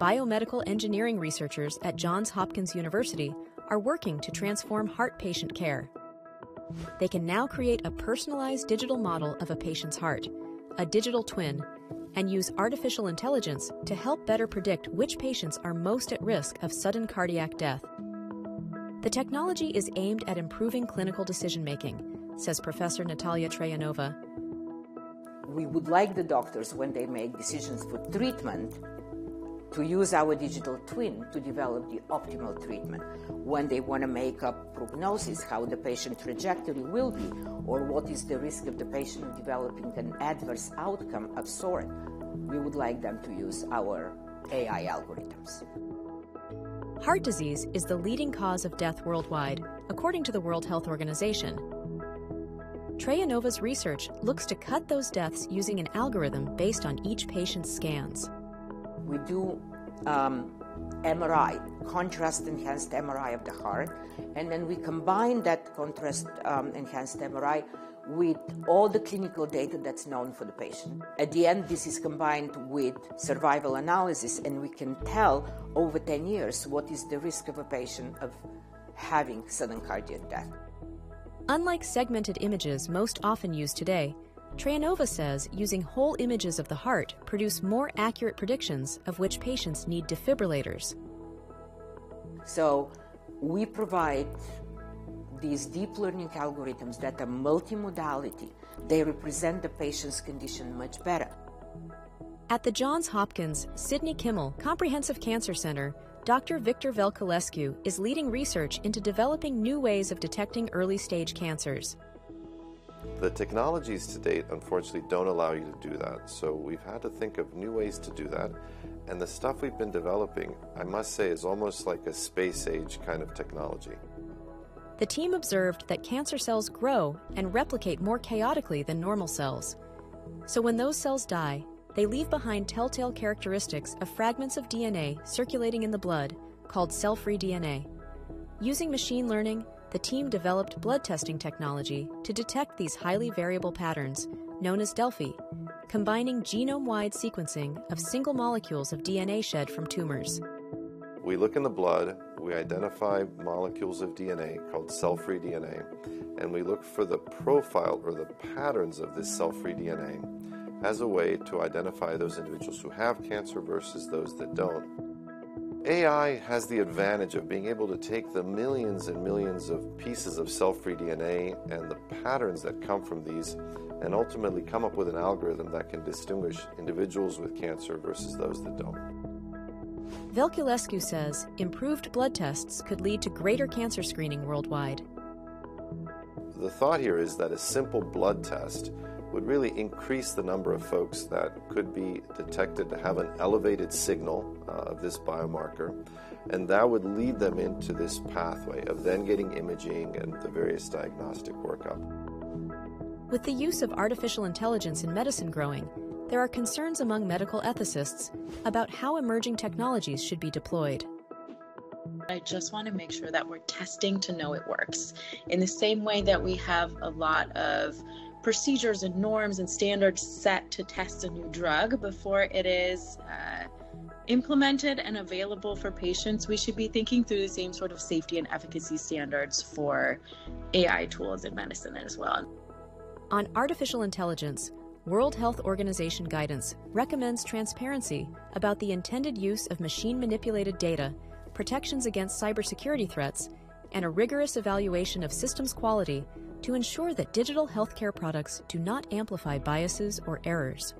Biomedical engineering researchers at Johns Hopkins University are working to transform heart patient care. They can now create a personalized digital model of a patient's heart, a digital twin, and use artificial intelligence to help better predict which patients are most at risk of sudden cardiac death. The technology is aimed at improving clinical decision making, says Professor Natalia Trayanova. We would like the doctors, when they make decisions for treatment, to use our digital twin to develop the optimal treatment. When they want to make a prognosis, how the patient trajectory will be, or what is the risk of the patient developing an adverse outcome of sort, we would like them to use our AI algorithms. Heart disease is the leading cause of death worldwide, according to the World Health Organization. Trayanova's research looks to cut those deaths using an algorithm based on each patient's scans we do um, MRI, contrast enhanced MRI of the heart, and then we combine that contrast um, enhanced MRI with all the clinical data that's known for the patient. At the end, this is combined with survival analysis, and we can tell over 10 years what is the risk of a patient of having sudden cardiac death. Unlike segmented images most often used today, Trayanova says using whole images of the heart produce more accurate predictions of which patients need defibrillators. So we provide these deep learning algorithms that are multimodality. They represent the patient's condition much better. At the Johns Hopkins Sidney Kimmel Comprehensive Cancer Center, Dr. Victor Velculescu is leading research into developing new ways of detecting early stage cancers. The technologies to date, unfortunately, don't allow you to do that. So we've had to think of new ways to do that. And the stuff we've been developing, I must say, is almost like a space age kind of technology. The team observed that cancer cells grow and replicate more chaotically than normal cells. So when those cells die, they leave behind telltale characteristics of fragments of DNA circulating in the blood called cell free DNA. Using machine learning, the team developed blood testing technology to detect these highly variable patterns, known as DELFI, combining genome wide sequencing of single molecules of DNA shed from tumors. We look in the blood, we identify molecules of DNA called cell free DNA, and we look for the profile or the patterns of this cell free DNA as a way to identify those individuals who have cancer versus those that don't. AI has the advantage of being able to take the millions and millions of pieces of cell free DNA and the patterns that come from these and ultimately come up with an algorithm that can distinguish individuals with cancer versus those that don't. Velculescu says improved blood tests could lead to greater cancer screening worldwide. The thought here is that a simple blood test would really increase the number of folks that could be detected to have an elevated signal uh, of this biomarker, and that would lead them into this pathway of then getting imaging and the various diagnostic workup. With the use of artificial intelligence in medicine growing, there are concerns among medical ethicists about how emerging technologies should be deployed. I just want to make sure that we're testing to know it works. In the same way that we have a lot of procedures and norms and standards set to test a new drug before it is uh, implemented and available for patients, we should be thinking through the same sort of safety and efficacy standards for AI tools in medicine as well. On artificial intelligence, World Health Organization guidance recommends transparency about the intended use of machine manipulated data, protections against cybersecurity threats, and a rigorous evaluation of systems quality to ensure that digital healthcare products do not amplify biases or errors.